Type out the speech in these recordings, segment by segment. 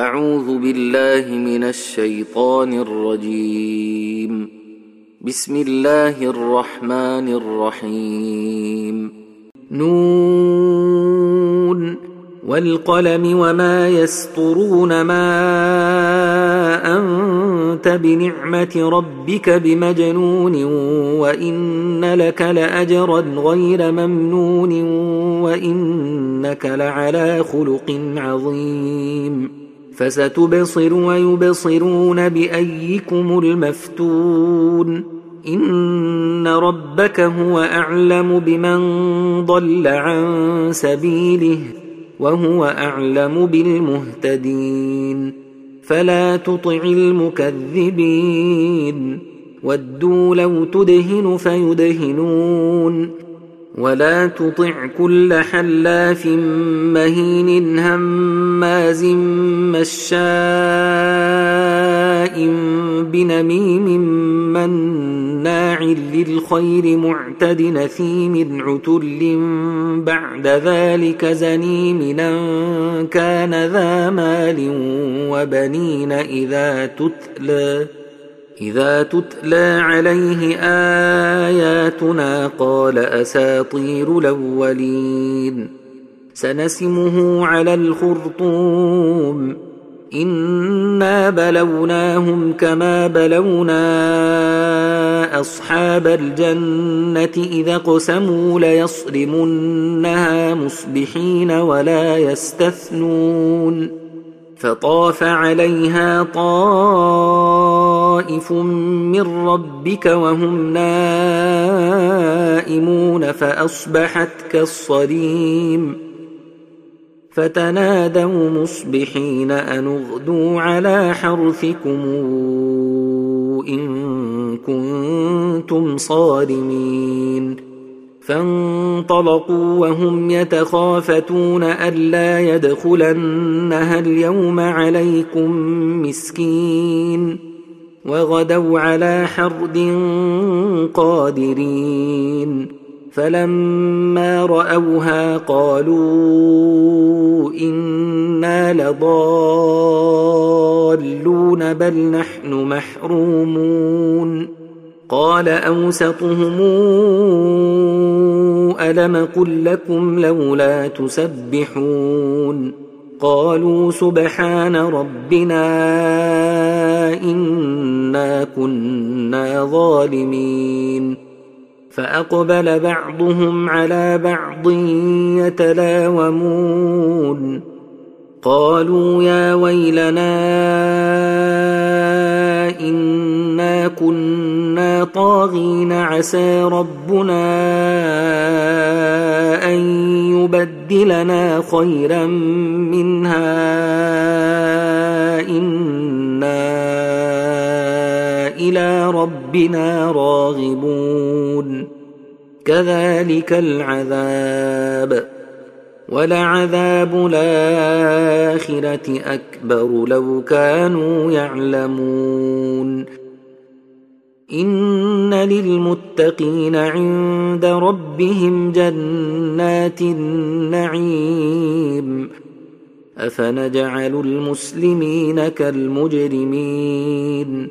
أعوذ بالله من الشيطان الرجيم. بسم الله الرحمن الرحيم. نون. والقلم وما يسطرون ما أنت بنعمة ربك بمجنون وإن لك لأجرا غير ممنون وإنك لعلى خلق عظيم. فستبصر ويبصرون بأيكم المفتون. إن ربك هو أعلم بمن ضل عن سبيله وهو أعلم بالمهتدين. فلا تطع المكذبين. ودوا لو تدهن فيدهنون. ولا تطع كل حلاف مهين هماز مشاء بنميم مناع للخير معتد نثيم عتل بعد ذلك زنيم كان ذا مال وبنين اذا تتلى اذا تتلى عليه اياتنا قال أساطير الأولين. سنسمه على الخرطوم. إنا بلوناهم كما بلونا أصحاب الجنة إذا اقسموا ليصرمنها مصبحين ولا يستثنون. فطاف عليها طائف من ربك وهم نائمون فأصبحت كالصريم فتنادوا مصبحين أن اغدوا على حرثكم إن كنتم صارمين فانطلقوا وهم يتخافتون ألا يدخلنها اليوم عليكم مسكين وغدوا على حرد قادرين. فلما رأوها قالوا إنا لضالون بل نحن محرومون. قال أوسطهم ألم قل لكم لولا تسبحون؟ قالوا سبحان ربنا انا كنا ظالمين فاقبل بعضهم على بعض يتلاومون قالوا يا ويلنا انا كنا طاغين عسى ربنا ان يبدلنا خيرا منها أنا إلى ربنا راغبون. كذلك العذاب. ولعذاب الآخرة أكبر لو كانوا يعلمون. إن للمتقين عند ربهم جنات النعيم. أفنجعل المسلمين كالمجرمين.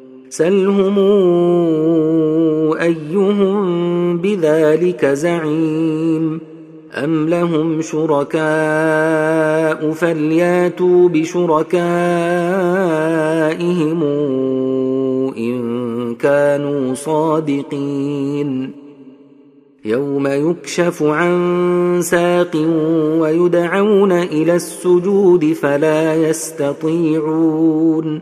سلهم أيهم بذلك زعيم أم لهم شركاء فلياتوا بشركائهم إن كانوا صادقين يوم يكشف عن ساق ويدعون إلى السجود فلا يستطيعون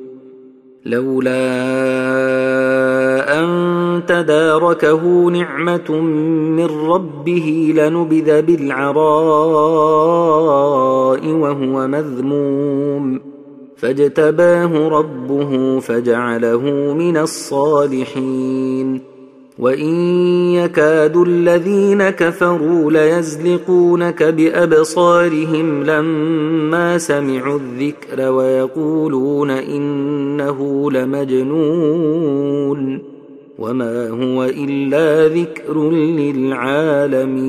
لولا أن تداركه نعمة من ربه لنبذ بالعراء وهو مذموم. فاجتباه ربه فجعله من الصالحين. وإن يكاد الذين كفروا ليزلقونك بأبصارهم لما سمعوا الذكر ويقولون إنه لمجنون وما هو إلا ذكر للعالمين